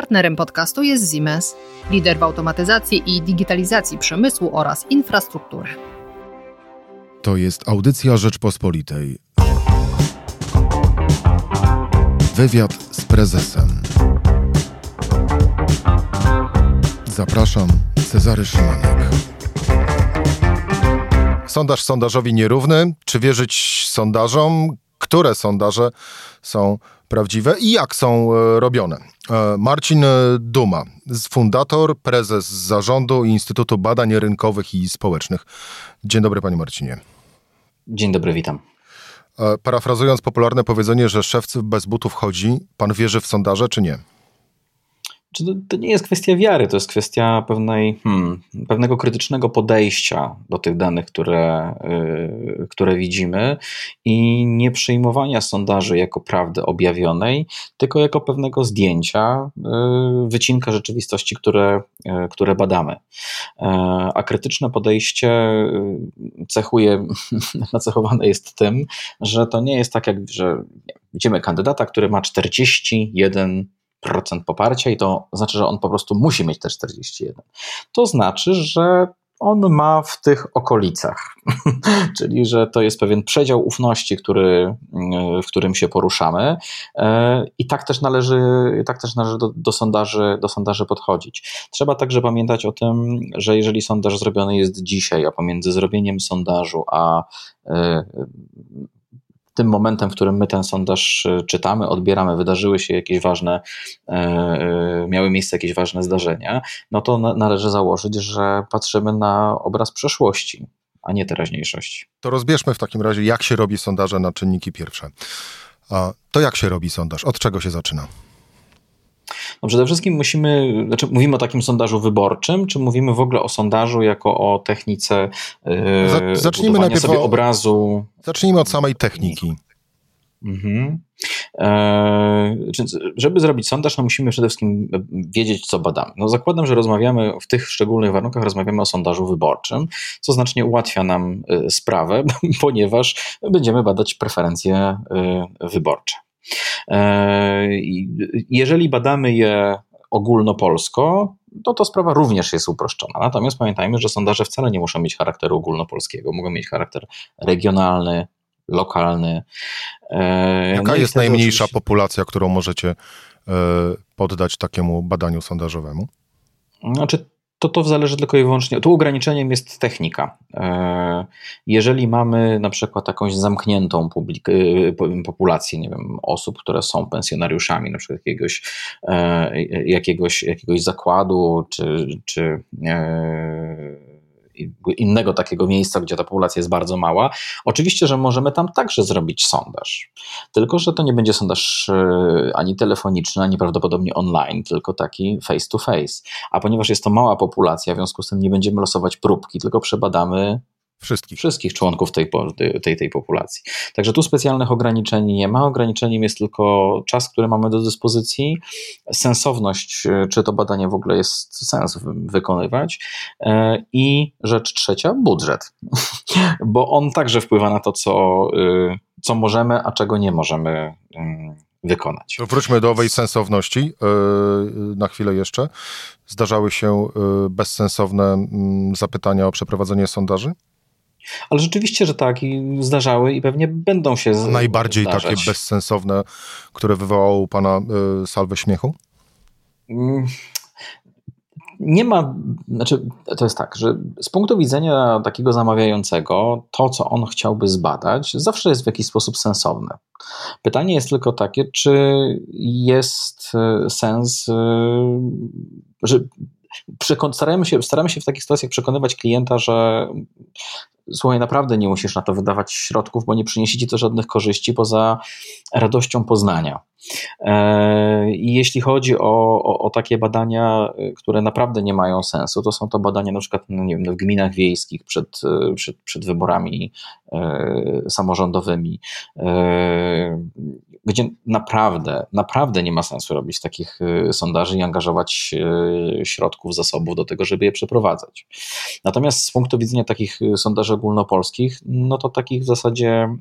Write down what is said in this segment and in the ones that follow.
Partnerem podcastu jest Siemens, lider w automatyzacji i digitalizacji przemysłu oraz infrastruktury. To jest audycja Rzeczpospolitej. Wywiad z prezesem. Zapraszam, Cezary Szymanek. Sondaż sondażowi nierówny. Czy wierzyć sondażom? Które sondaże są prawdziwe i jak są e, robione? E, Marcin Duma, fundator, prezes zarządu Instytutu Badań Rynkowych i Społecznych. Dzień dobry, panie Marcinie. Dzień dobry, witam. E, parafrazując popularne powiedzenie, że szewcy bez butów chodzi, pan wierzy w sondaże czy nie? Czy to, to, nie jest kwestia wiary, to jest kwestia pewnej, hmm, pewnego krytycznego podejścia do tych danych, które, yy, które widzimy i nie przyjmowania sondaży jako prawdy objawionej, tylko jako pewnego zdjęcia, yy, wycinka rzeczywistości, które, yy, które badamy. Yy, a krytyczne podejście yy, cechuje, nacechowane jest tym, że to nie jest tak, jak że widzimy kandydata, który ma 41 procent poparcia i to znaczy, że on po prostu musi mieć te 41. To znaczy, że on ma w tych okolicach, czyli że to jest pewien przedział ufności, który, w którym się poruszamy e, i tak też należy, tak też należy do, do, sondaży, do sondaży podchodzić. Trzeba także pamiętać o tym, że jeżeli sondaż zrobiony jest dzisiaj, a pomiędzy zrobieniem sondażu a e, tym momentem, w którym my ten sondaż e, czytamy, odbieramy, wydarzyły się jakieś ważne, e, e, miały miejsce jakieś ważne zdarzenia, no to należy założyć, że patrzymy na obraz przeszłości, a nie teraźniejszości. To rozbierzmy w takim razie, jak się robi sondaże na czynniki pierwsze. To jak się robi sondaż? Od czego się zaczyna? No przede wszystkim musimy, znaczy mówimy o takim sondażu wyborczym, czy mówimy w ogóle o sondażu jako o technice yy, Zacznijmy najpierw sobie obrazu? Zacznijmy od samej techniki. Mhm. Eee, żeby zrobić sondaż, no musimy przede wszystkim wiedzieć, co badamy. No zakładam, że rozmawiamy w tych szczególnych warunkach, rozmawiamy o sondażu wyborczym, co znacznie ułatwia nam e, sprawę, ponieważ będziemy badać preferencje e, wyborcze. E, jeżeli badamy je ogólnopolsko, to to sprawa również jest uproszczona. Natomiast pamiętajmy, że sondaże wcale nie muszą mieć charakteru ogólnopolskiego, mogą mieć charakter regionalny, lokalny. E, Jaka no jest najmniejsza oczywiście... populacja, którą możecie e, poddać takiemu badaniu sondażowemu? Znaczy, to to zależy tylko i wyłącznie. Tu ograniczeniem jest technika. E, jeżeli mamy na przykład jakąś zamkniętą publik, e, populację, nie wiem, osób, które są pensjonariuszami, na przykład jakiegoś, e, jakiegoś, jakiegoś zakładu, czy, czy innego takiego miejsca, gdzie ta populacja jest bardzo mała. Oczywiście, że możemy tam także zrobić sondaż. Tylko, że to nie będzie sondaż e, ani telefoniczny, ani prawdopodobnie online, tylko taki face to face. A ponieważ jest to mała populacja, w związku z tym nie będziemy losować próbki, tylko przebadamy Wszystkich. Wszystkich członków tej, tej, tej populacji. Także tu specjalnych ograniczeń nie ma. Ograniczeniem jest tylko czas, który mamy do dyspozycji, sensowność, e, czy to badanie w ogóle jest sens wykonywać e, i rzecz trzecia, budżet. Bo on także wpływa na to, co, e, co możemy, a czego nie możemy wykonać. To wróćmy do owej sensowności na chwilę jeszcze. Zdarzały się bezsensowne zapytania o przeprowadzenie sondaży? Ale rzeczywiście, że tak i zdarzały i pewnie będą się z, Najbardziej zdarzać. takie bezsensowne, które wywołało u pana y, salwę śmiechu? Mm, nie ma, znaczy to jest tak, że z punktu widzenia takiego zamawiającego, to co on chciałby zbadać, zawsze jest w jakiś sposób sensowne. Pytanie jest tylko takie, czy jest y, sens, y, że staramy się, staramy się w takich sytuacjach przekonywać klienta, że słuchaj, naprawdę nie musisz na to wydawać środków, bo nie przyniesie ci to żadnych korzyści poza radością poznania. E, I jeśli chodzi o, o, o, takie badania, które naprawdę nie mają sensu, to są to badania na przykład no nie wiem, w gminach wiejskich przed, przed, przed wyborami e, samorządowymi. Gdzie naprawdę, naprawdę nie ma sensu robić takich sondaży i angażować środków, zasobów do tego, żeby je przeprowadzać. Natomiast z punktu widzenia takich sondaży ogólnopolskich, no to takich w zasadzie mm,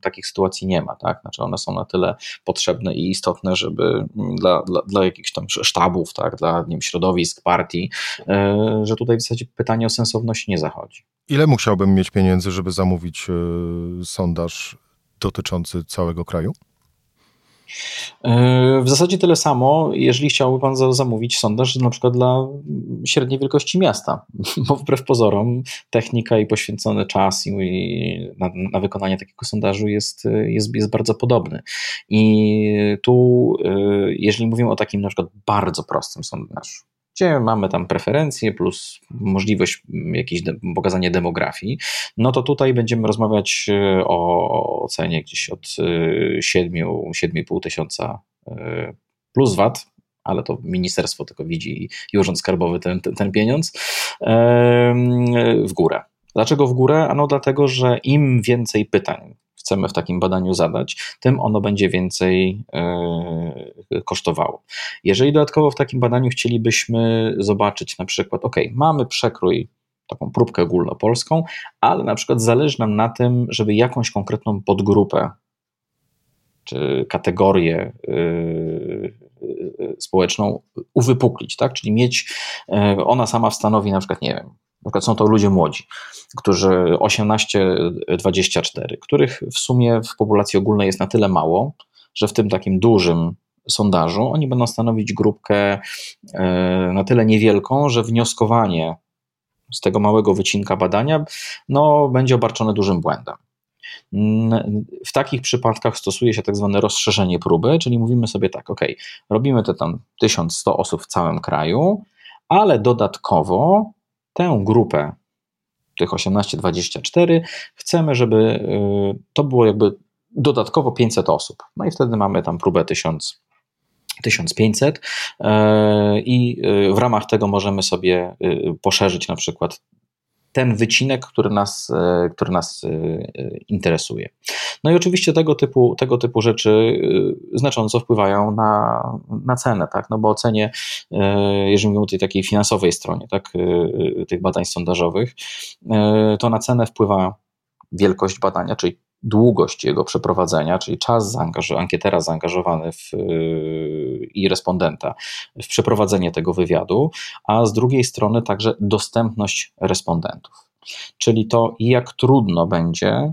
takich sytuacji nie ma, tak? Znaczy one są na tyle potrzebne i istotne, żeby mm, dla, dla, dla jakichś tam sztabów, tak? Dla nie wiem, środowisk, partii, że tutaj w zasadzie pytanie o sensowność nie zachodzi. Ile musiałbym mieć pieniędzy, żeby zamówić y, sondaż dotyczący całego kraju? E, w zasadzie tyle samo, jeżeli chciałby Pan zamówić sondaż na przykład dla średniej wielkości miasta, bo wbrew pozorom technika i poświęcony czas i na, na wykonanie takiego sondażu jest, jest, jest bardzo podobny. I tu, e, jeżeli mówimy o takim na przykład bardzo prostym sondażu, gdzie mamy tam preferencje plus możliwość jakiegoś de pokazania demografii, no to tutaj będziemy rozmawiać e, o cenie gdzieś od 7, e, 7,5 tysiąca e, plus VAT, ale to ministerstwo tylko widzi i Urząd Skarbowy ten, ten, ten pieniądz w górę. Dlaczego w górę? Ano dlatego, że im więcej pytań chcemy w takim badaniu zadać, tym ono będzie więcej e, kosztowało. Jeżeli dodatkowo w takim badaniu chcielibyśmy zobaczyć na przykład, ok, mamy przekrój taką próbkę ogólnopolską, ale na przykład zależy nam na tym, żeby jakąś konkretną podgrupę czy kategorię e, e, społeczną uwypuklić, tak? Czyli mieć, ona sama stanowi na przykład, nie wiem, na przykład są to ludzie młodzi, którzy 18-24, których w sumie w populacji ogólnej jest na tyle mało, że w tym takim dużym sondażu oni będą stanowić grupkę e, na tyle niewielką, że wnioskowanie z tego małego wycinka badania no, będzie obarczone dużym błędem. W takich przypadkach stosuje się tak zwane rozszerzenie próby, czyli mówimy sobie tak, ok, robimy te tam 1100 osób w całym kraju, ale dodatkowo tę grupę, tych 18-24, chcemy, żeby y, to było jakby dodatkowo 500 osób. No i wtedy mamy tam próbę 1000. 1500 y, i y, w ramach tego możemy sobie poszerzyć na przykład ten wycinek, który nas, e, który nas e, interesuje. No i oczywiście tego typu, tego typu rzeczy e, znacząco wpływają na, na cenę, tak? no bo ocenie, jeżeli mówimy o tej takiej finansowej stronie tak? tych badań sondażowych, to na cenę wpływa wielkość badania, czyli długość jego przeprowadzenia, czyli czas ankietera zaangażowany w, i respondenta w przeprowadzenie tego wywiadu, a z drugiej strony także dostępność respondentów, czyli to, jak trudno będzie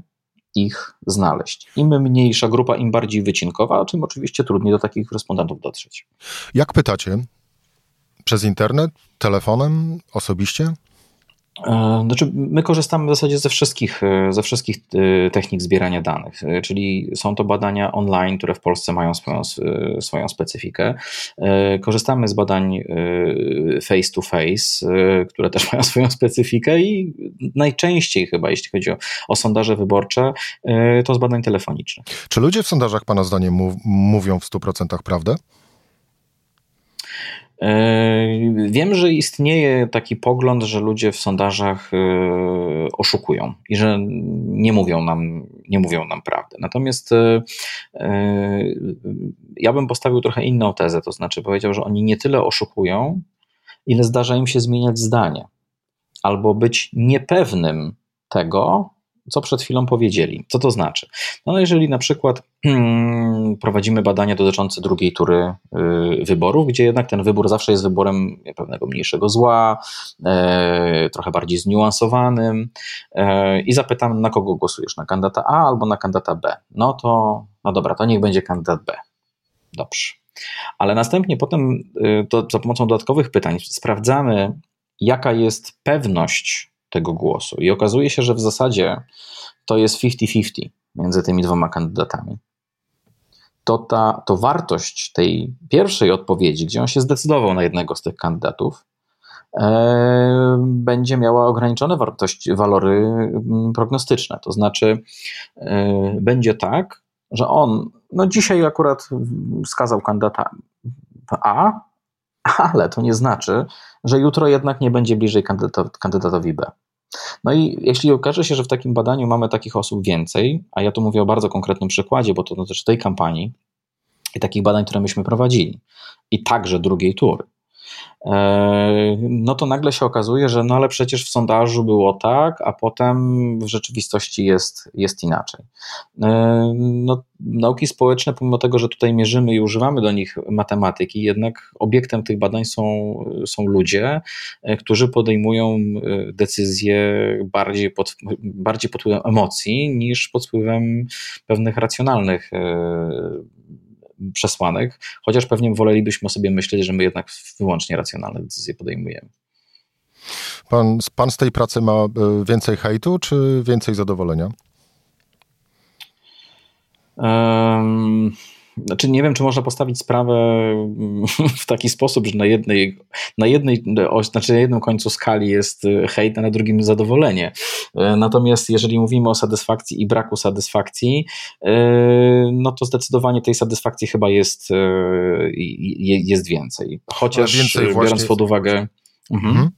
ich znaleźć. Im mniejsza grupa, im bardziej wycinkowa, tym oczywiście trudniej do takich respondentów dotrzeć. Jak pytacie? Przez internet, telefonem, osobiście? E, znaczy, my korzystamy w zasadzie ze wszystkich, e, ze wszystkich e, technik zbierania danych, czyli są to badania online, które w Polsce mają swoją, swoją specyfikę. Korzystamy z badań face to face, które też mają swoją specyfikę i najczęściej chyba, jeśli chodzi o, o sondaże wyborcze, to z badań telefonicznych. Czy ludzie w sondażach Pana zdaniem mówią w 100% prawdę? E, wiem, że istnieje taki pogląd, że ludzie w sondażach e, oszukują i że nie mówią nam, nie mówią nam prawdy. Natomiast e, ja bym postawił trochę inną tezę, to znaczy powiedział, że oni nie tyle oszukują, ile zdarza im się zmieniać zdanie albo być niepewnym tego, co przed chwilą powiedzieli. Co to znaczy? No jeżeli na przykład hmm, prowadzimy badania dotyczące drugiej tury y, wyborów, gdzie jednak ten wybór zawsze jest wyborem pewnego mniejszego zła, e, trochę bardziej zniuansowanym e, i zapytam, na kogo głosujesz, na kandydata A albo na kandydata B. No to, no dobra, to niech będzie kandydat B. Dobrze. Ale następnie potem y, to za pomocą dodatkowych pytań sprawdzamy, jaka jest pewność tego głosu. I okazuje się, że w zasadzie to jest 50-50 między tymi dwoma kandydatami. To, ta, to wartość tej pierwszej odpowiedzi, gdzie on się zdecydował na jednego z tych kandydatów, e, będzie miała ograniczone wartości, walory mm, prognostyczne. To znaczy, e, będzie tak, że on, no dzisiaj akurat wskazał kandydata A, ale to nie znaczy, że jutro jednak nie będzie bliżej kandydatowi B. No i jeśli okaże się, że w takim badaniu mamy takich osób więcej, a ja tu mówię o bardzo konkretnym przykładzie, bo to dotyczy tej kampanii i takich badań, które myśmy prowadzili, i także drugiej tury, no to nagle się okazuje, że no ale przecież w sondażu było tak, a potem w rzeczywistości jest, jest inaczej. E, no, nauki społeczne, pomimo tego, że tutaj mierzymy i używamy do nich matematyki, jednak obiektem tych badań są, są ludzie, e, którzy podejmują decyzje bardziej pod, bardziej pod wpływem emocji niż pod wpływem pewnych racjonalnych przesłanek, chociaż pewnie wolelibyśmy sobie myśleć, że my jednak wyłącznie racjonalne decyzje podejmujemy. Pan, pan z tej pracy ma e, więcej hejtu, czy więcej zadowolenia? Um, znaczy nie wiem, czy można postawić sprawę w taki sposób, że na jednej, na jednej znaczy na jednym końcu skali jest e, hejt, a na drugim zadowolenie. E, natomiast jeżeli mówimy o satysfakcji i braku satysfakcji, e, no to zdecydowanie tej satysfakcji chyba jest, jest więcej. Chociaż więcej biorąc pod uwagę. Mhm. mhm.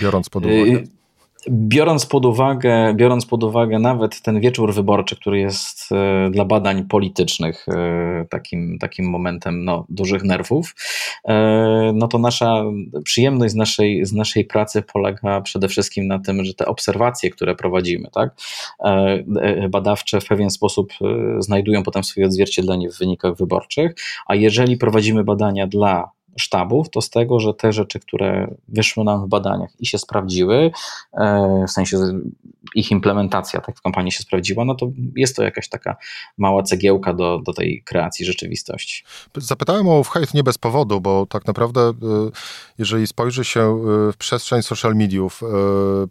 Biorąc pod uwagę. Biorąc pod, uwagę, biorąc pod uwagę nawet ten wieczór wyborczy, który jest e, dla badań politycznych e, takim, takim momentem no, dużych nerwów, e, no to nasza przyjemność z naszej, z naszej pracy polega przede wszystkim na tym, że te obserwacje, które prowadzimy, tak, badawcze w pewien sposób znajdują potem swoje odzwierciedlenie w wynikach wyborczych, a jeżeli prowadzimy badania dla sztabów, to z tego, że te rzeczy, które wyszły nam w badaniach i się sprawdziły, e, w sensie ich implementacja tak w kampanii się sprawdziła, no to jest to jakaś taka mała cegiełka do, do tej kreacji rzeczywistości. Zapytałem o hejt nie bez powodu, bo tak naprawdę e, jeżeli spojrzy się e, w przestrzeń social mediów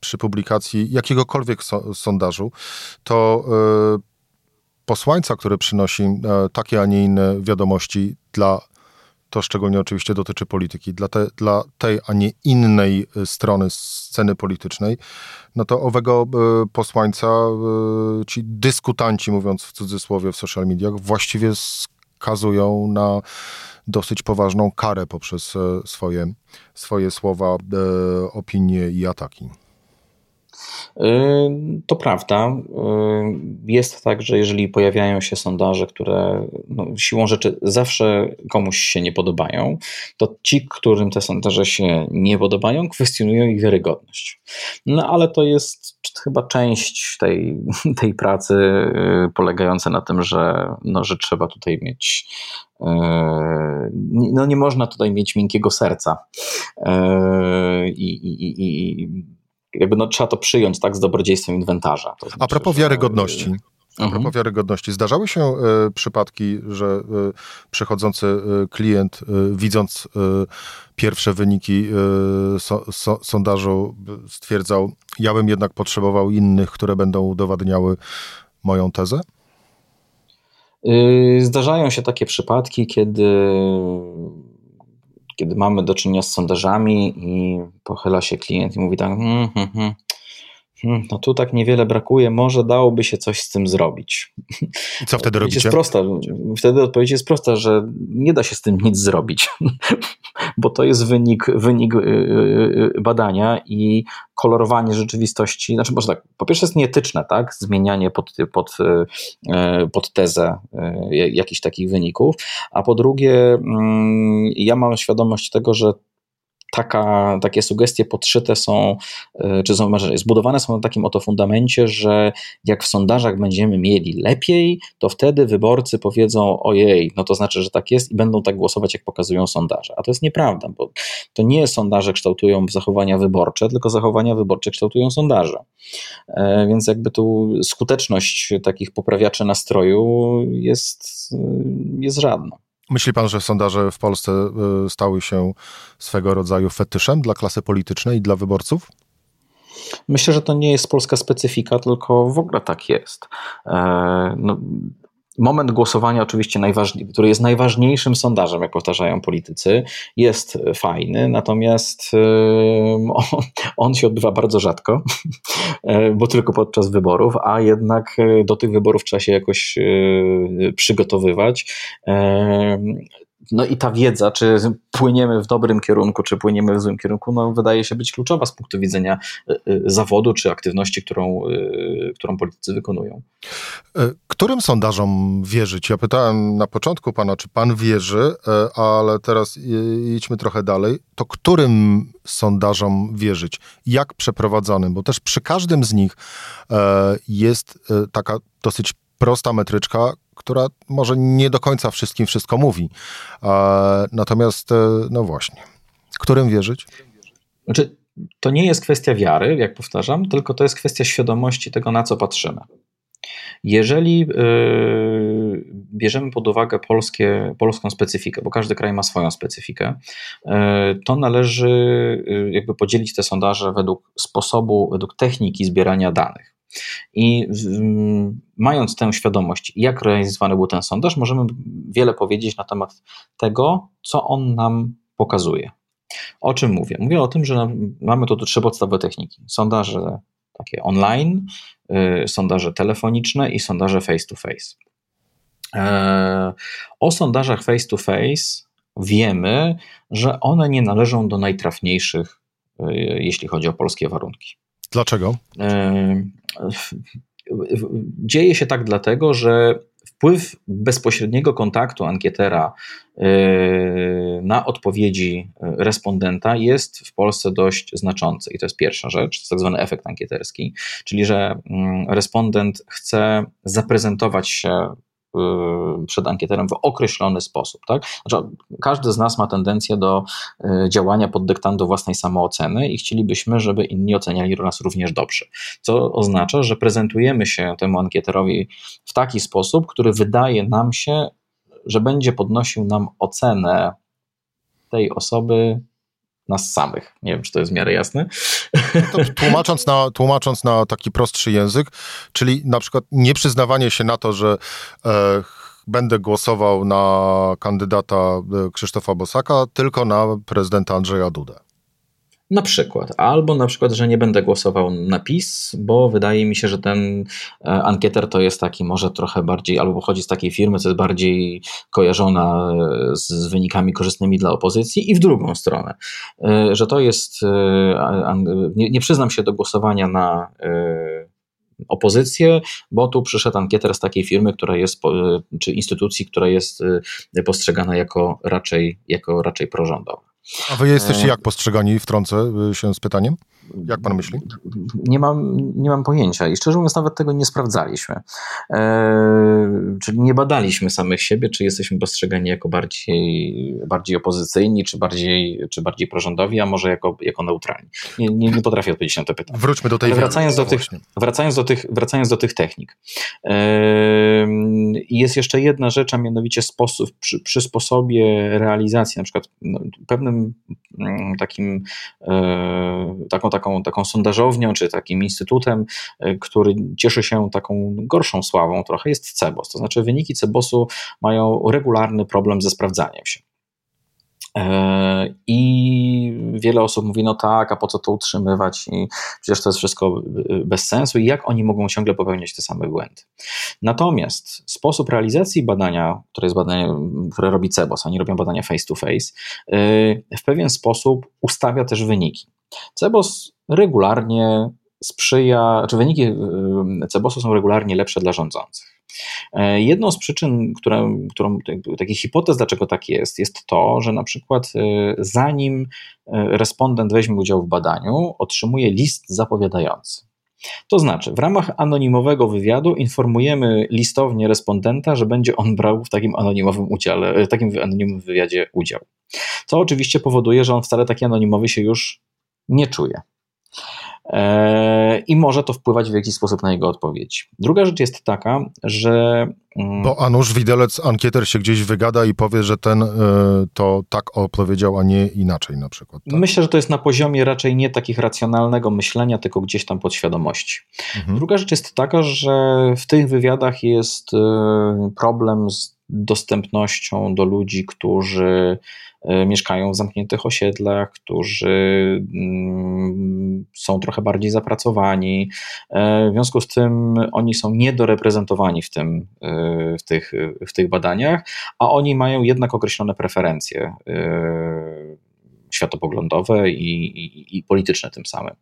przy publikacji jakiegokolwiek sondażu, to posłańca, który przynosi takie, a nie inne wiadomości dla to szczególnie oczywiście dotyczy polityki, dla, te, dla tej, a nie innej y, strony sceny politycznej, no to owego y, posłańca y, ci dyskutanci, mówiąc w cudzysłowie w social mediach, właściwie skazują na dosyć poważną karę poprzez swoje, swoje słowa, opinie i ataki. To prawda. Jest tak, że jeżeli pojawiają się sondaże, które no, siłą rzeczy zawsze komuś się nie podobają, to ci, którym te sondaże się nie podobają, kwestionują ich wiarygodność. No ale to jest chyba część tej, tej pracy y, polegająca na tym, że, no, że trzeba tutaj mieć y, no nie można tutaj mieć miękkiego serca. Y, I, i, i, jakby no, trzeba to przyjąć tak z dobrodziejstwem inwentarza. To znaczy, A propos wiarygodności. A mhm. propos wiarygodności. Zdarzały się y, przypadki, że y, przychodzący y, klient, widząc pierwsze wyniki so, so, sondażu, stwierdzał, ja bym jednak potrzebował innych, które będą udowadniały moją tezę? Zdarzają się takie przypadki, kiedy kiedy mamy do czynienia z sondażami i pochyla się klient i mówi tak, hmm, hmm, hmm, hmm no tu tak niewiele brakuje, może dałoby się coś z tym zrobić. I co wtedy robicie? Jest prosta. Wtedy odpowiedź jest prosta, że nie da się z tym nic zrobić, bo to jest wynik, wynik y, y, y, badania i kolorowanie rzeczywistości, znaczy może tak, po pierwsze jest nieetyczne, tak, zmienianie pod, pod, pod tezę jakichś takich wyników, a po drugie mm, ja mam świadomość tego, że taka, takie sugestie podszyte są, e, czy są, zbudowane są na takim oto fundamencie, że jak w sondażach będziemy mieli lepiej, to wtedy wyborcy powiedzą ojej, no to znaczy, że tak jest i będą tak głosować, jak pokazują sondaże. A to jest nieprawda, bo to nie sondaże kształtują zachowania wyborcze, tylko zachowania wyborcze kształtują sondaże. E, więc jakby tu skuteczność takich poprawiaczy nastroju jest, jest żadna. Myśli pan, że sondaże w Polsce y, stały się swego rodzaju fetyszem dla klasy politycznej i dla wyborców? Myślę, że to nie jest polska specyfika, tylko w ogóle tak jest. E, no, moment głosowania, oczywiście, który jest najważniejszym sondażem, jak powtarzają politycy, jest fajny, natomiast on, on się odbywa bardzo rzadko, bo tylko podczas wyborów, a jednak e, do tych wyborów trzeba się jakoś e, przygotowywać no i ta wiedza, czy płyniemy w dobrym kierunku, czy płyniemy w złym kierunku, no wydaje się być kluczowa z punktu widzenia zawodu, czy aktywności, którą, którą politycy wykonują. Którym sondażom wierzyć? Ja pytałem na początku pana, czy pan wierzy, ale teraz idźmy trochę dalej. To którym sondażom wierzyć? Jak przeprowadzonym? Bo też przy każdym z nich jest taka dosyć prosta metryczka, która może nie do końca wszystkim wszystko mówi. Natomiast, e, no właśnie, którym wierzyć? Znaczy, to nie jest kwestia wiary, jak powtarzam, tylko to jest kwestia świadomości tego, na co patrzymy. Jeżeli yy, bierzemy pod uwagę polskie, polską specyfikę, bo każdy kraj ma swoją specyfikę, to należy jakby podzielić te sondaże według sposobu, według techniki zbierania danych. I mając tę świadomość, jak realizowany był ten sondaż, możemy wiele powiedzieć na temat tego, co on nam pokazuje. O czym mówię? Mówię o tym, że mamy tu trzy podstawowe techniki: sondaże takie online, y, sondaże telefoniczne i sondaże face to face. E, o sondażach face to face wiemy, że one nie należą do najtrafniejszych, y, jeśli chodzi o polskie warunki. Dlaczego? Dzieje się tak dlatego, że wpływ bezpośredniego kontaktu ankietera e, na odpowiedzi respondenta jest w Polsce dość znaczący. I to jest pierwsza rzecz, tak zwany efekt ankieterski, czyli że mm, respondent chce zaprezentować się Y, przed ankieterem w określony sposób. Tak? Znaczy, każdy z nas ma tendencję do y, działania pod dyktando własnej samooceny i chcielibyśmy, żeby inni oceniali nas również dobrze. Co oznacza, że prezentujemy się temu ankieterowi w taki sposób, który wydaje nam się, że będzie podnosił nam ocenę tej osoby nas samych. Nie wiem, czy to jest w miarę jasne. To tłumacząc, na, tłumacząc na taki prostszy język, czyli na przykład nieprzyznawanie się na to, że e, będę głosował na kandydata e, Krzysztofa Bosaka, tylko na prezydenta Andrzeja Dudę. Na przykład, albo na przykład, że nie będę głosował na PiS, bo wydaje mi się, że ten e, ankieter to jest taki może trochę bardziej, albo pochodzi z takiej firmy, co jest bardziej kojarzona e, z wynikami korzystnymi dla opozycji, i w drugą stronę, e, że to jest, nie, przyznam się do głosowania na opozycję, bo tu przyszedł ankieter z takiej firmy, która jest, czy instytucji, która jest postrzegana jako raczej, jako raczej prorządowa. A wy jesteście e, jak postrzegani, wtrącę y, się z pytaniem? Jak pan myśli? Nie mam, nie mam pojęcia i szczerze mówiąc nawet tego nie sprawdzaliśmy. Eee, czyli nie badaliśmy samych siebie, czy jesteśmy postrzegani jako bardziej, bardziej opozycyjni, czy bardziej, czy bardziej prorządowi, a może jako, jako neutralni. Nie, nie, nie potrafię odpowiedzieć na to pytanie. Wróćmy do tej wracając do, tych, wracając, do tych, wracając do tych technik. Eee, jest jeszcze jedna rzecz, a mianowicie sposób, przy, przy sposobie realizacji, na przykład no, pewnym mm, takim e, taką taką, taką sondażownią, czy takim instytutem, e, który cieszy się taką gorszą sławą trochę, jest CEBOS. To znaczy wyniki CEBOSu mają regularny problem ze sprawdzaniem się. E, I wiele osób mówi, no tak, a po co to utrzymywać? I przecież to jest wszystko e, bez sensu. I jak oni mogą ciągle popełniać te same błędy? Natomiast sposób realizacji badania, które jest badaniem, które robi CEBOS, oni robią badania face to face, w pewien sposób ustawia też wyniki. CEBOS regularnie sprzyja, czy wyniki CEBOS-u są regularnie lepsze dla rządzących. E, jedną z przyczyn, która, którą, takich hipotez, dlaczego tak jest, jest to, że na przykład y, zanim y, respondent weźmie udział w badaniu, otrzymuje list zapowiadający. To znaczy, w ramach anonimowego wywiadu informujemy listownie respondenta, że będzie on brał w takim anonimowym udziale, w takim anonimowym wywiadzie udział. Co oczywiście powoduje, że on wcale taki anonimowy się już nie czuje. E, I może to wpływać w jakiś sposób na jego odpowiedź. Druga rzecz jest taka, że. Mm, Bo Anusz Widelec, ankieter się gdzieś wygada i powie, że ten e, to tak opowiedział, a nie inaczej na przykład. Tak? Myślę, że to jest na poziomie raczej nie takich racjonalnego myślenia, tylko gdzieś tam podświadomości. Mhm. Druga rzecz jest taka, że w tych wywiadach jest e, problem z dostępnością do ludzi, którzy e, mieszkają w zamkniętych osiedlach, którzy mm, są trochę bardziej zapracowani. E, w związku z tym oni są niedoreprezentowani w, tym, w, tych, w tych badaniach, a oni mają jednak określone preferencje światopoglądowe i, i, i polityczne tym samym.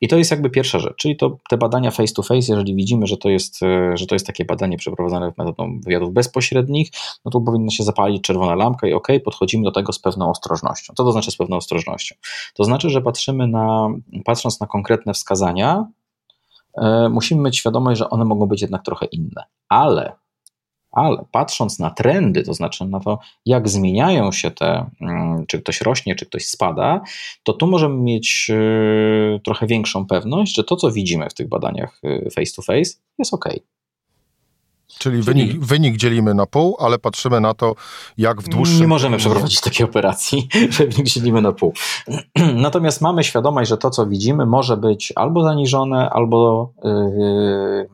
I to jest jakby pierwsza rzecz, czyli to te badania face to face, jeżeli widzimy, że to jest, e, że to jest takie badanie przeprowadzone metodą wywiadów bezpośrednich, no to powinna się zapalić czerwona lampka i ok, podchodzimy do tego z pewną ostrożnością. Co to znaczy z pewną ostrożnością? To znaczy, że patrzymy na, patrząc na konkretne wskazania, e, musimy mieć świadomość, że one mogą być jednak trochę inne, ale ale patrząc na trendy, to znaczy na to, jak zmieniają się te, mm, czy ktoś rośnie, czy ktoś spada, to tu możemy mieć y, trochę większą pewność, że to, co widzimy w tych badaniach y, face to face, jest ok. Czyli, Czyli wynik, wynik, dzielimy na pół, ale patrzymy na to, jak w dłuższym... Nie możemy przeprowadzić takiej operacji, że wynik dzielimy na pół. Natomiast mamy świadomość, że to, co widzimy, może być albo zaniżone, albo yy,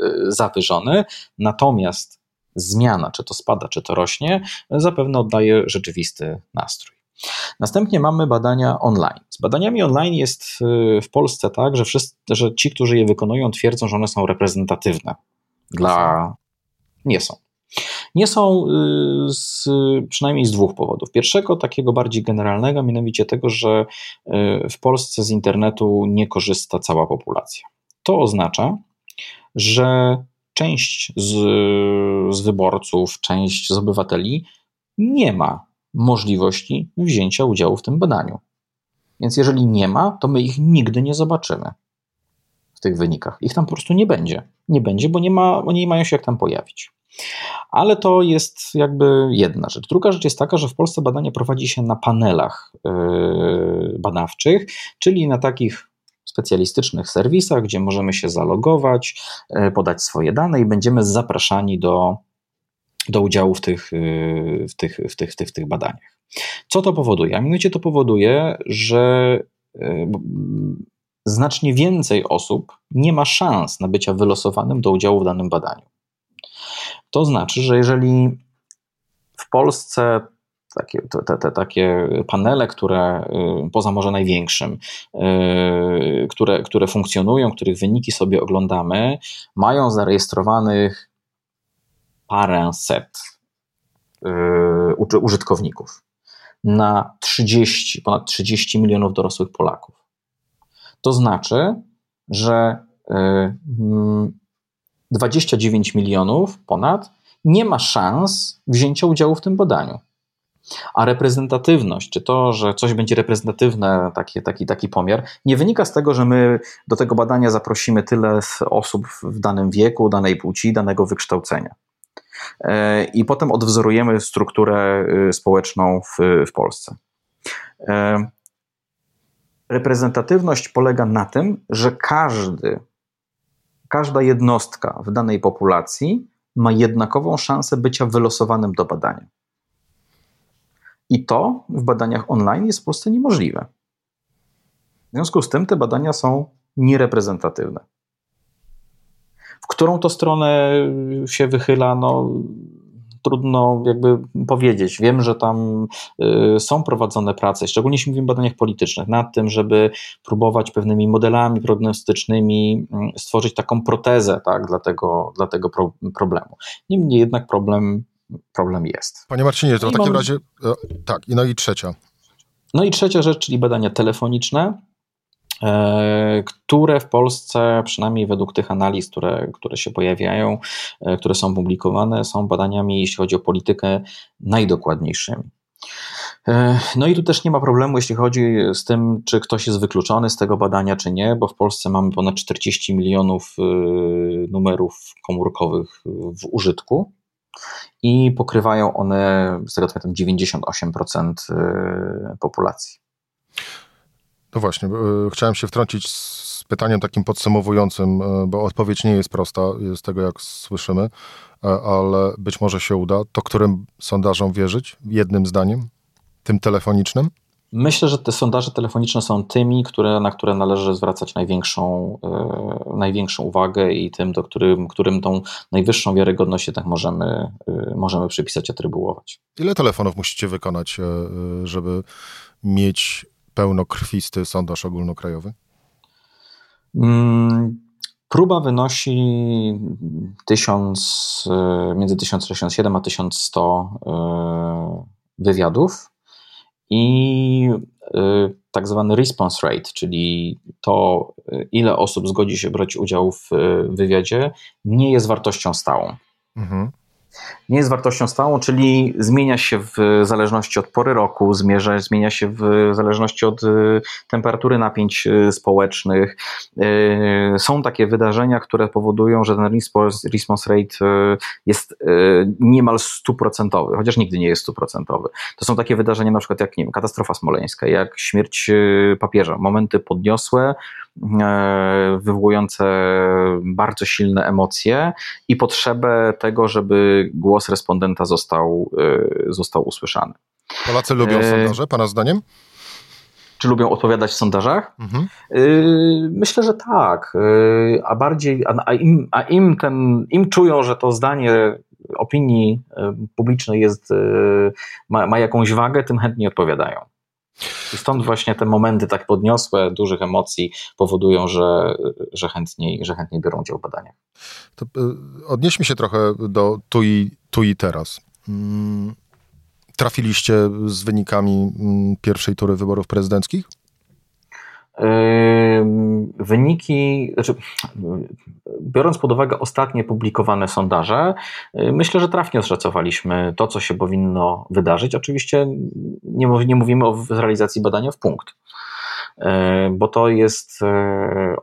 yy, zawyżone. Natomiast zmiana, czy to spada, czy to rośnie, zapewne oddaje rzeczywisty nastrój. Następnie mamy badania online. Z badaniami online jest y, w Polsce tak, że, wszyscy, że ci, którzy je wykonują, twierdzą, że one są reprezentatywne. Dla... Nie są. Nie są y, z, przynajmniej z dwóch powodów. Pierwszego, takiego bardziej generalnego, mianowicie tego, że y, w Polsce z internetu nie korzysta cała populacja. To oznacza, że część z, z wyborców, część z obywateli nie ma możliwości wzięcia udziału w tym badaniu. Więc jeżeli nie ma, to my ich nigdy nie zobaczymy w tych wynikach. Ich tam po prostu nie będzie. Nie będzie, bo nie ma, oni nie mają się jak tam pojawić. Ale to jest jakby jedna rzecz. Druga rzecz jest taka, że w Polsce badania prowadzi się na panelach yy, badawczych, czyli na takich specjalistycznych serwisach, gdzie możemy się zalogować, e, podać swoje dane i będziemy zapraszani do, do udziału w tych, e, w, tych, w, tych, w, tych, w tych badaniach. Co to powoduje? A mianowicie to powoduje, że e, znacznie więcej osób nie ma szans na bycia wylosowanym do udziału w danym badaniu. To znaczy, że jeżeli w Polsce takie, te, te, takie panele, które y, poza może największym, y, które, które funkcjonują, których wyniki sobie oglądamy, mają zarejestrowanych parę set y, użytkowników na 30, ponad 30 milionów dorosłych Polaków. To znaczy, że 29 milionów ponad nie ma szans wzięcia udziału w tym badaniu. A reprezentatywność, czy to, że coś będzie reprezentatywne, taki, taki, taki pomiar, nie wynika z tego, że my do tego badania zaprosimy tyle osób w danym wieku, danej płci, danego wykształcenia. E, I potem odwzorujemy strukturę y, społeczną w, w Polsce. E, reprezentatywność polega na tym, że każdy, każda jednostka w danej populacji ma jednakową szansę bycia wylosowanym do badania. I to w badaniach online jest w Polsce niemożliwe. W związku z tym te badania są niereprezentatywne. W którą to stronę się wychyla, no trudno jakby powiedzieć. Wiem, że tam y, są prowadzone prace, szczególnie jeśli mówimy o badaniach politycznych, nad tym, żeby próbować pewnymi modelami prognostycznymi mm, stworzyć taką protezę tak, dla tego, dla tego pro, problemu. Niemniej jednak problem problem jest. Panie Marcinie, to w takim razie, e, tak, no i trzecia. No i trzecia rzecz, czyli badania telefoniczne, e, które w Polsce, przynajmniej według tych analiz, które, które się pojawiają, e, które są publikowane, są badaniami, jeśli chodzi o politykę, najdokładniejszymi. No i tu też nie ma problemu, jeśli chodzi z tym, czy ktoś jest wykluczony z tego badania, czy nie, bo w Polsce mamy ponad 40 milionów numerów komórkowych w użytku i pokrywają one, z tego co pamiętam, 98% y, populacji. No właśnie, y, chciałem się wtrącić z pytaniem takim podsumowującym, y, bo odpowiedź nie jest prosta z tego, jak słyszymy, ale być może się uda. To którym sondażom wierzyć? Jednym zdaniem? Tym telefonicznym? Myślę, że te sondaże telefoniczne są tymi, które, na które należy zwracać największą, yy, największą uwagę i tym, do którym, którym tą najwyższą wiarygodność tak możemy, yy, możemy przypisać, atrybuować. Ile telefonów musicie wykonać, yy, żeby mieć pełnokrwisty sondaż ogólnokrajowy? Mm, próba wynosi 1000, między 1067 a 1100 wywiadów i y, tak zwany response rate, czyli to, ile osób zgodzi się brać udział w y, wywiadzie, nie jest wartością stałą. Mhm nie jest wartością stałą, czyli zmienia się w zależności od pory roku, zmierza, zmienia się w zależności od y, temperatury napięć y, społecznych. Y, są takie wydarzenia, które powodują, że ten response rate jest niemal stuprocentowy, chociaż nigdy nie jest stuprocentowy. To są takie wydarzenia na przykład jak nie wiem, katastrofa smoleńska, jak śmierć papieża, momenty podniosłe, wywołujące bardzo silne emocje i potrzebę tego, żeby głos respondenta został, e, został usłyszany. Polacy lubią e, sondaże, Pana zdaniem? Czy lubią odpowiadać w sondażach? Mhm. E, myślę, że tak. A bardziej, a im, a im, ten, im czują, że to zdanie opinii publicznej jest, ma, ma jakąś wagę, tym chętniej odpowiadają. I stąd właśnie te momenty tak podniosłe, dużych emocji powodują, że, że, chętniej, że chętniej biorą udział w badaniach. To y, odnieśmy się trochę do tu i, tu i teraz. Mm, trafiliście z wynikami mm, pierwszej tury wyborów prezydenckich? Wyniki, znaczy, biorąc pod uwagę ostatnie publikowane sondaże, myślę, że trafnie oszacowaliśmy to, co się powinno wydarzyć. Oczywiście nie, nie mówimy o realizacji badania w punkt, y, bo to jest y,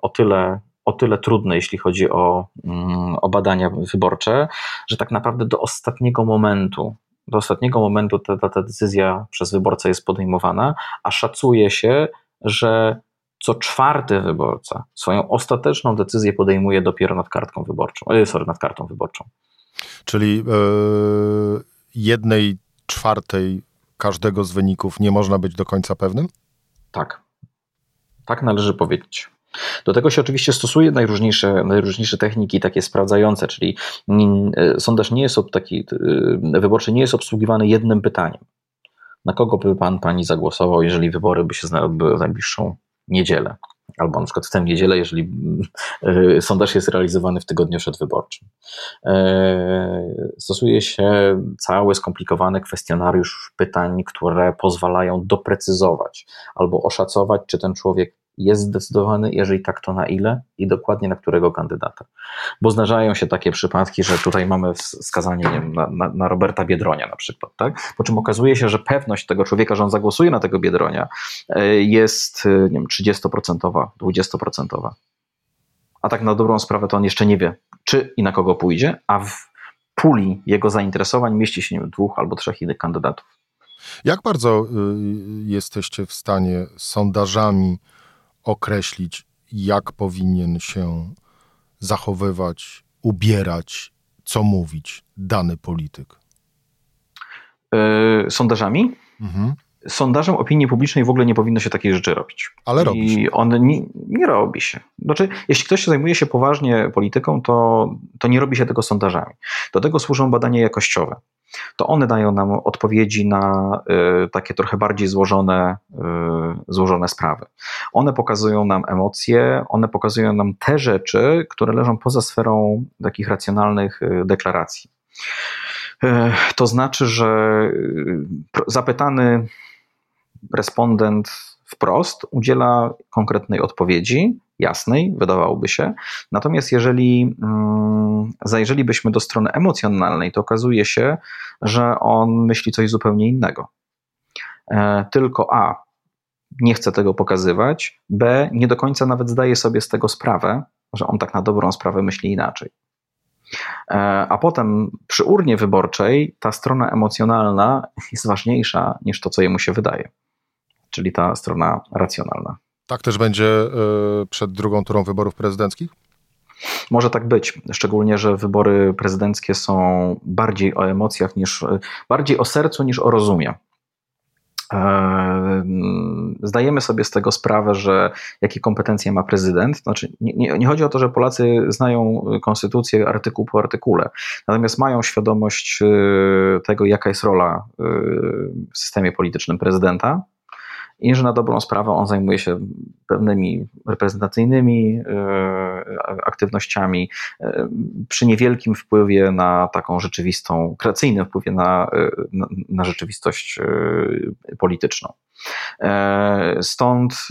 o tyle, o tyle trudne, jeśli chodzi o, mm, o badania wyborcze, że tak naprawdę do ostatniego momentu do ostatniego momentu ta, ta decyzja przez wyborcę jest podejmowana, a szacuje się, że co czwarty wyborca swoją ostateczną decyzję podejmuje dopiero nad kartką wyborczą, e, sorry, nad kartą wyborczą. Czyli yy, jednej czwartej każdego z wyników nie można być do końca pewnym? Tak. Tak należy powiedzieć. Do tego się oczywiście stosuje najróżniejsze, najróżniejsze techniki takie sprawdzające, czyli e, sondaż nie jest taki, wyborczy nie jest obsługiwany jednym pytaniem. Na kogo by pan, pani zagłosował, jeżeli wybory by się odbyły w najbliższą niedzielę, albo na przykład w tę niedzielę, jeżeli e, sondaż jest realizowany w tygodniu przedwyborczym. E, stosuje się cały skomplikowany kwestionariusz pytań, które pozwalają doprecyzować albo oszacować, czy ten człowiek jest zdecydowany, jeżeli tak, to na ile i dokładnie na którego kandydata. Bo zdarzają się takie przypadki, że tutaj mamy wskazanie nie wiem, na, na, na, Roberta Biedronia na przykład, tak? po czym okazuje się, że pewność tego człowieka, że on zagłosuje na tego Biedronia e, jest e, nie wiem, 30%, 20%. A tak na dobrą sprawę to on jeszcze nie wie, czy i na kogo pójdzie, a w puli jego zainteresowań mieści się nie wiem, dwóch albo trzech innych kandydatów. Jak bardzo y, jesteście w stanie sondażami określić, jak powinien się zachowywać, ubierać, co mówić dany polityk? Yy, sondażami? Mhm. Sondażem opinii publicznej w ogóle nie powinno się takiej rzeczy robić. Ale robi się. I on nie, nie, robi się. Znaczy, jeśli ktoś się zajmuje się poważnie polityką, to, to nie robi się tego sondażami. Do tego służą badania jakościowe to one dają nam odpowiedzi na y, takie trochę bardziej złożone, y, złożone sprawy. One pokazują nam emocje, one pokazują nam te rzeczy, które leżą poza sferą takich racjonalnych y, deklaracji. To znaczy, że zapytany respondent wprost udziela konkretnej odpowiedzi, jasnej, wydawałoby się. Natomiast jeżeli mm, zajrzelibyśmy do strony emocjonalnej, to okazuje się, że on myśli coś zupełnie innego. E, tylko A, nie chce tego pokazywać, B, nie do końca nawet zdaje sobie z tego sprawę, że on tak na dobrą sprawę myśli inaczej. E, a potem przy urnie wyborczej ta strona emocjonalna jest ważniejsza niż to, co jemu się wydaje, czyli ta strona racjonalna. Tak też będzie e, przed drugą turą wyborów prezydenckich? Może tak być, szczególnie, że wybory prezydenckie są bardziej o emocjach niż, bardziej o sercu niż o rozumie. E, zdajemy sobie z tego sprawę, że jakie kompetencje ma prezydent. Znaczy, nie, nie, nie, chodzi o to, że Polacy znają konstytucję artykuł po artykule, natomiast mają świadomość tego, jaka jest rola w systemie politycznym prezydenta i że na dobrą sprawę on zajmuje się pewnymi reprezentacyjnymi e, aktywnościami e, przy niewielkim wpływie na taką rzeczywistą, kreacyjnym wpływie na, e, na, na rzeczywistość polityczną. Stąd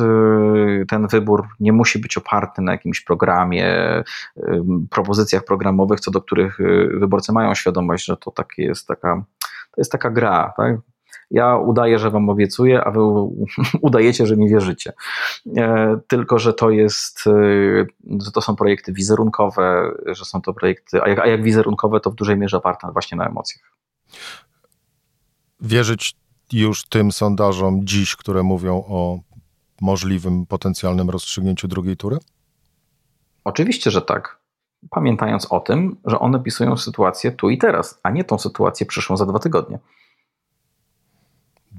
ten wybór nie musi być oparty na jakimś programie, propozycjach programowych, co do których wyborcy mają świadomość, że to takie jest taka, to jest taka gra. Tak? Ja udaję, że wam obiecuję, a wy udajecie, że mi wierzycie. E, tylko, że to jest, e, że to są projekty wizerunkowe, że są to projekty, a jak, a jak wizerunkowe, to w dużej mierze oparte właśnie na emocjach. Wierzyć już tym sondażom dziś, które mówią o możliwym, potencjalnym rozstrzygnięciu drugiej tury? Oczywiście, że tak. Pamiętając o tym, że one pisują sytuację tu i teraz, a nie tą sytuację przyszłą za dwa tygodnie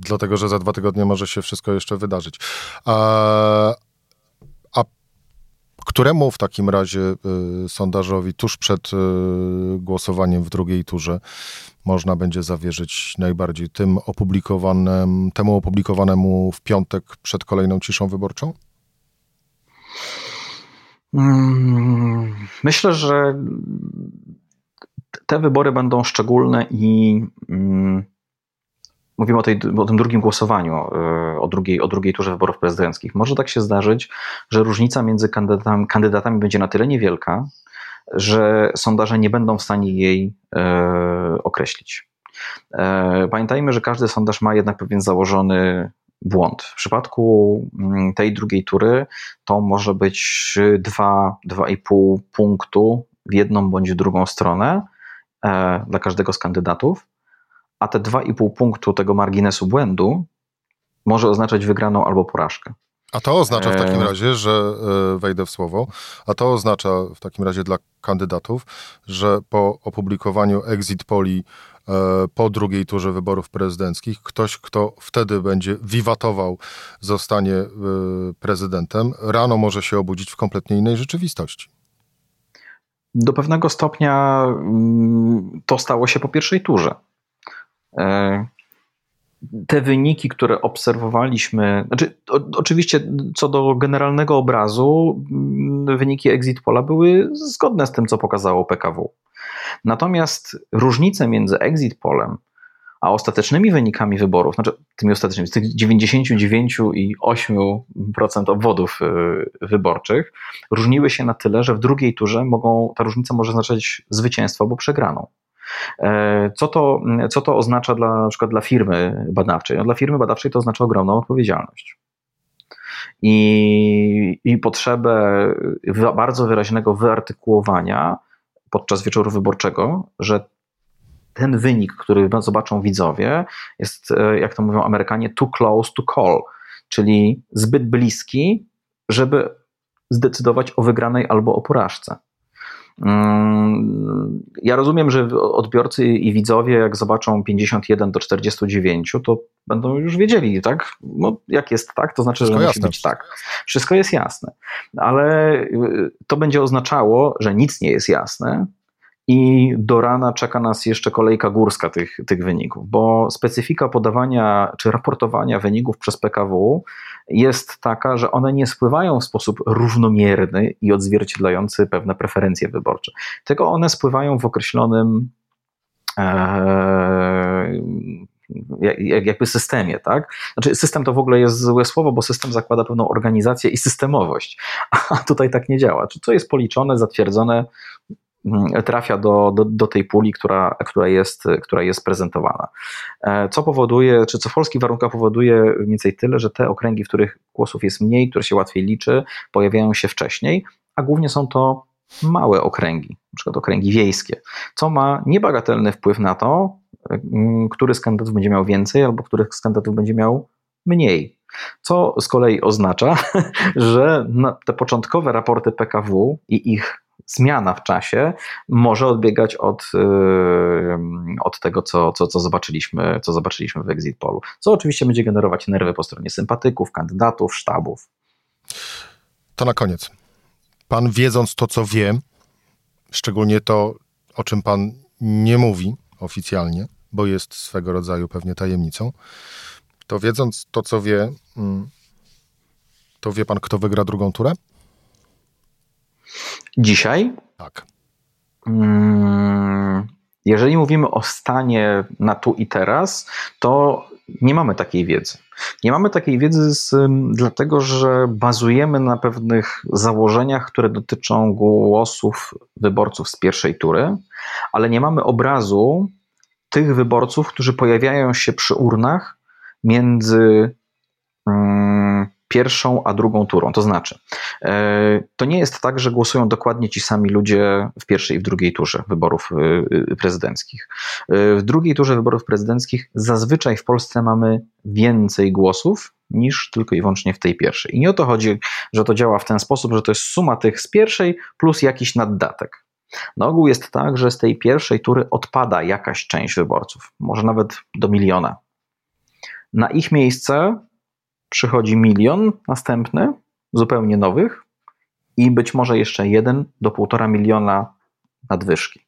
dlatego że za dwa tygodnie może się wszystko jeszcze wydarzyć. A, a któremu w takim razie y, sondażowi tuż przed y, głosowaniem w drugiej turze można będzie zawierzyć najbardziej tym opublikowanym, temu opublikowanemu w piątek przed kolejną ciszą wyborczą? Mm, myślę, że te wybory będą szczególne i mm, mówimy o, tej, o tym drugim głosowaniu, e, o drugiej, o drugiej turze wyborów prezydenckich. Może tak się zdarzyć, że różnica między kandydatami, kandydatami będzie na tyle niewielka, że sondaże nie będą w stanie jej e, określić. E, pamiętajmy, że każdy sondaż ma jednak pewien założony błąd. W przypadku mm, tej drugiej tury to może być 2-2,5 punktu w jedną bądź drugą stronę e, dla każdego z kandydatów a te 2,5 punktu tego marginesu błędu może oznaczać wygraną albo porażkę. A to oznacza w takim e, razie, że e, wejdę w słowo, a to oznacza w takim razie dla kandydatów, że po opublikowaniu exit poli e, po drugiej turze wyborów prezydenckich, ktoś, kto wtedy będzie wiwatował, zostanie prezydentem, rano może się obudzić w kompletnie innej rzeczywistości. Do pewnego stopnia mm, to stało się po pierwszej turze. E, te wyniki, które obserwowaliśmy, znaczy, o, oczywiście co do generalnego obrazu, mm, wyniki exit pola były zgodne z tym, co pokazało PKW. Natomiast różnice między exit polem a ostatecznymi wynikami wyborów, znaczy tymi ostatecznymi, z tych 99,8% obwodów y, wyborczych, różniły się na tyle, że w drugiej turze mogą, ta różnica może znaczyć zwycięstwo albo przegraną. E, co to, co to oznacza dla, na przykład dla firmy badawczej? No, dla firmy badawczej to oznacza ogromną odpowiedzialność. I, i potrzebę bardzo wyraźnego wyartykułowania podczas wieczoru wyborczego, że ten wynik, który zobaczą widzowie, jest, e, jak to mówią Amerykanie, too close to call, czyli zbyt bliski, żeby zdecydować o wygranej albo o porażce. Mm, ja rozumiem, że odbiorcy i widzowie, jak zobaczą 51 do 49, to będą już wiedzieli, tak? No, jak jest tak, to znaczy, Wszystko że musi być tak. Wszystko jest jasne. Ale y, to będzie oznaczało, że nic nie jest jasne, i do rana czeka nas jeszcze kolejka górska tych, tych wyników, bo specyfika podawania czy raportowania wyników przez PKW jest taka, że one nie spływają w sposób równomierny i odzwierciedlający pewne preferencje wyborcze, tylko one spływają w określonym e, jakby systemie, tak? Znaczy system to w ogóle jest złe słowo, bo system zakłada pewną organizację i systemowość, a tutaj tak nie działa. Czy co jest policzone, zatwierdzone, trafia do, do, do, tej puli, która, która, jest, która jest prezentowana. E, co powoduje, czy co w polskich warunkach powoduje mniej więcej tyle, że te okręgi, w których głosów jest mniej, które się łatwiej liczy, pojawiają się wcześniej, a głównie są to małe okręgi, przykład okręgi wiejskie, co ma niebagatelny wpływ na to, mm, który z kandydatów będzie miał więcej, albo który z kandydatów będzie miał mniej. Co z kolei oznacza, że te początkowe raporty PKW i ich zmiana w czasie może odbiegać od, od tego, co, co, co, zobaczyliśmy, co zobaczyliśmy w Exit Polu. Co oczywiście będzie generować nerwy po stronie sympatyków, kandydatów, sztabów. To na koniec. Pan wiedząc to, co wie, szczególnie to, o czym pan nie mówi oficjalnie, bo jest swego rodzaju pewnie tajemnicą, to wiedząc to, co wie, mm, to wie pan, kto wygra drugą turę? Dzisiaj? Tak. Mm, jeżeli mówimy o stanie na tu i teraz, to nie mamy takiej wiedzy. Nie mamy takiej wiedzy z, dlatego, że bazujemy na pewnych założeniach, które dotyczą głosów wyborców z pierwszej tury, ale nie mamy obrazu tych wyborców, którzy pojawiają się przy urnach między mm, pierwszą a drugą turą. To znaczy, e, to nie jest tak, że głosują dokładnie ci sami ludzie w pierwszej i w drugiej turze wyborów e, prezydenckich. E, w drugiej turze wyborów prezydenckich zazwyczaj w Polsce mamy więcej głosów niż tylko i wyłącznie w tej pierwszej. I nie o to chodzi, że to działa w ten sposób, że to jest suma tych z pierwszej plus jakiś naddatek. Na ogół jest tak, że z tej pierwszej tury odpada jakaś część wyborców, może nawet do miliona. Na ich miejsce przychodzi milion następny, zupełnie nowych i być może jeszcze jeden do półtora miliona nadwyżki.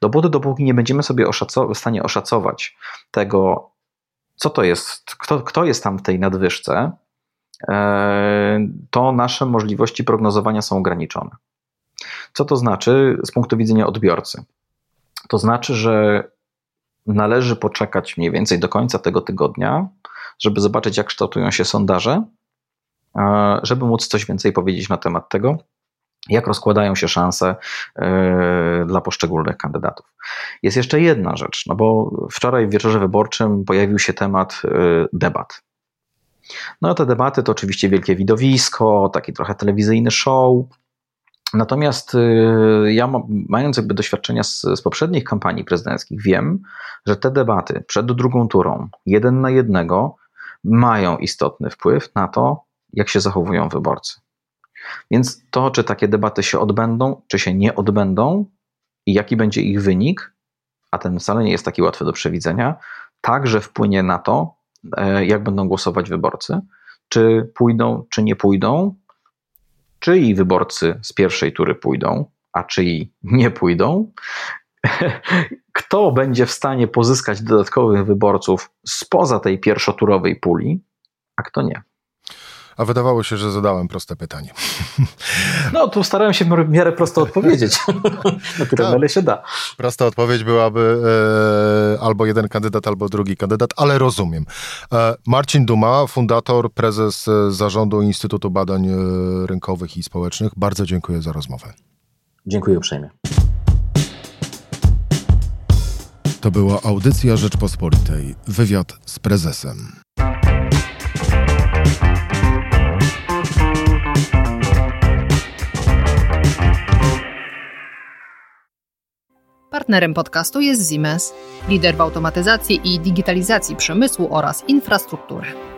Dopóty, dopóki nie będziemy sobie w stanie oszacować tego, co to jest, kto, kto jest tam w tej nadwyżce, e, to nasze możliwości prognozowania są ograniczone. Co to znaczy z punktu widzenia odbiorcy? To znaczy, że należy poczekać mniej więcej do końca tego tygodnia, żeby zobaczyć, jak kształtują się sondaże, żeby móc coś więcej powiedzieć na temat tego, jak rozkładają się szanse e, dla poszczególnych kandydatów. Jest jeszcze jedna rzecz, no bo wczoraj w wieczorze wyborczym pojawił się temat e, debat. No te debaty to oczywiście wielkie widowisko, taki trochę telewizyjny show. Natomiast e, ja, mając jakby doświadczenia z, z, poprzednich kampanii prezydenckich, wiem, że te debaty przed drugą turą, jeden na jednego, mają istotny wpływ na to, jak się zachowują wyborcy. Więc to, czy takie debaty się odbędą, czy się nie odbędą i jaki będzie ich wynik, a ten wcale nie jest taki łatwy do przewidzenia, także wpłynie na to, e, jak będą głosować wyborcy, czy pójdą, czy nie pójdą, czyi wyborcy z pierwszej tury pójdą, a czyi nie pójdą, kto będzie w stanie pozyskać dodatkowych wyborców spoza tej pierwszoturowej puli, a kto nie. A wydawało się, że zadałem proste pytanie. No, tu starałem się w miarę prosto odpowiedzieć, na tyle, tak. ile się da. Prosta odpowiedź byłaby e, albo jeden kandydat, albo drugi kandydat, ale rozumiem. E, Marcin Duma, fundator, prezes e, zarządu Instytutu Badań e, Rynkowych i Społecznych. Bardzo dziękuję za rozmowę. Dziękuję uprzejmie. To była audycja Rzeczpospolitej. Wywiad z prezesem. Partnerem podcastu jest Siemens, lider w automatyzacji i digitalizacji przemysłu oraz infrastruktury.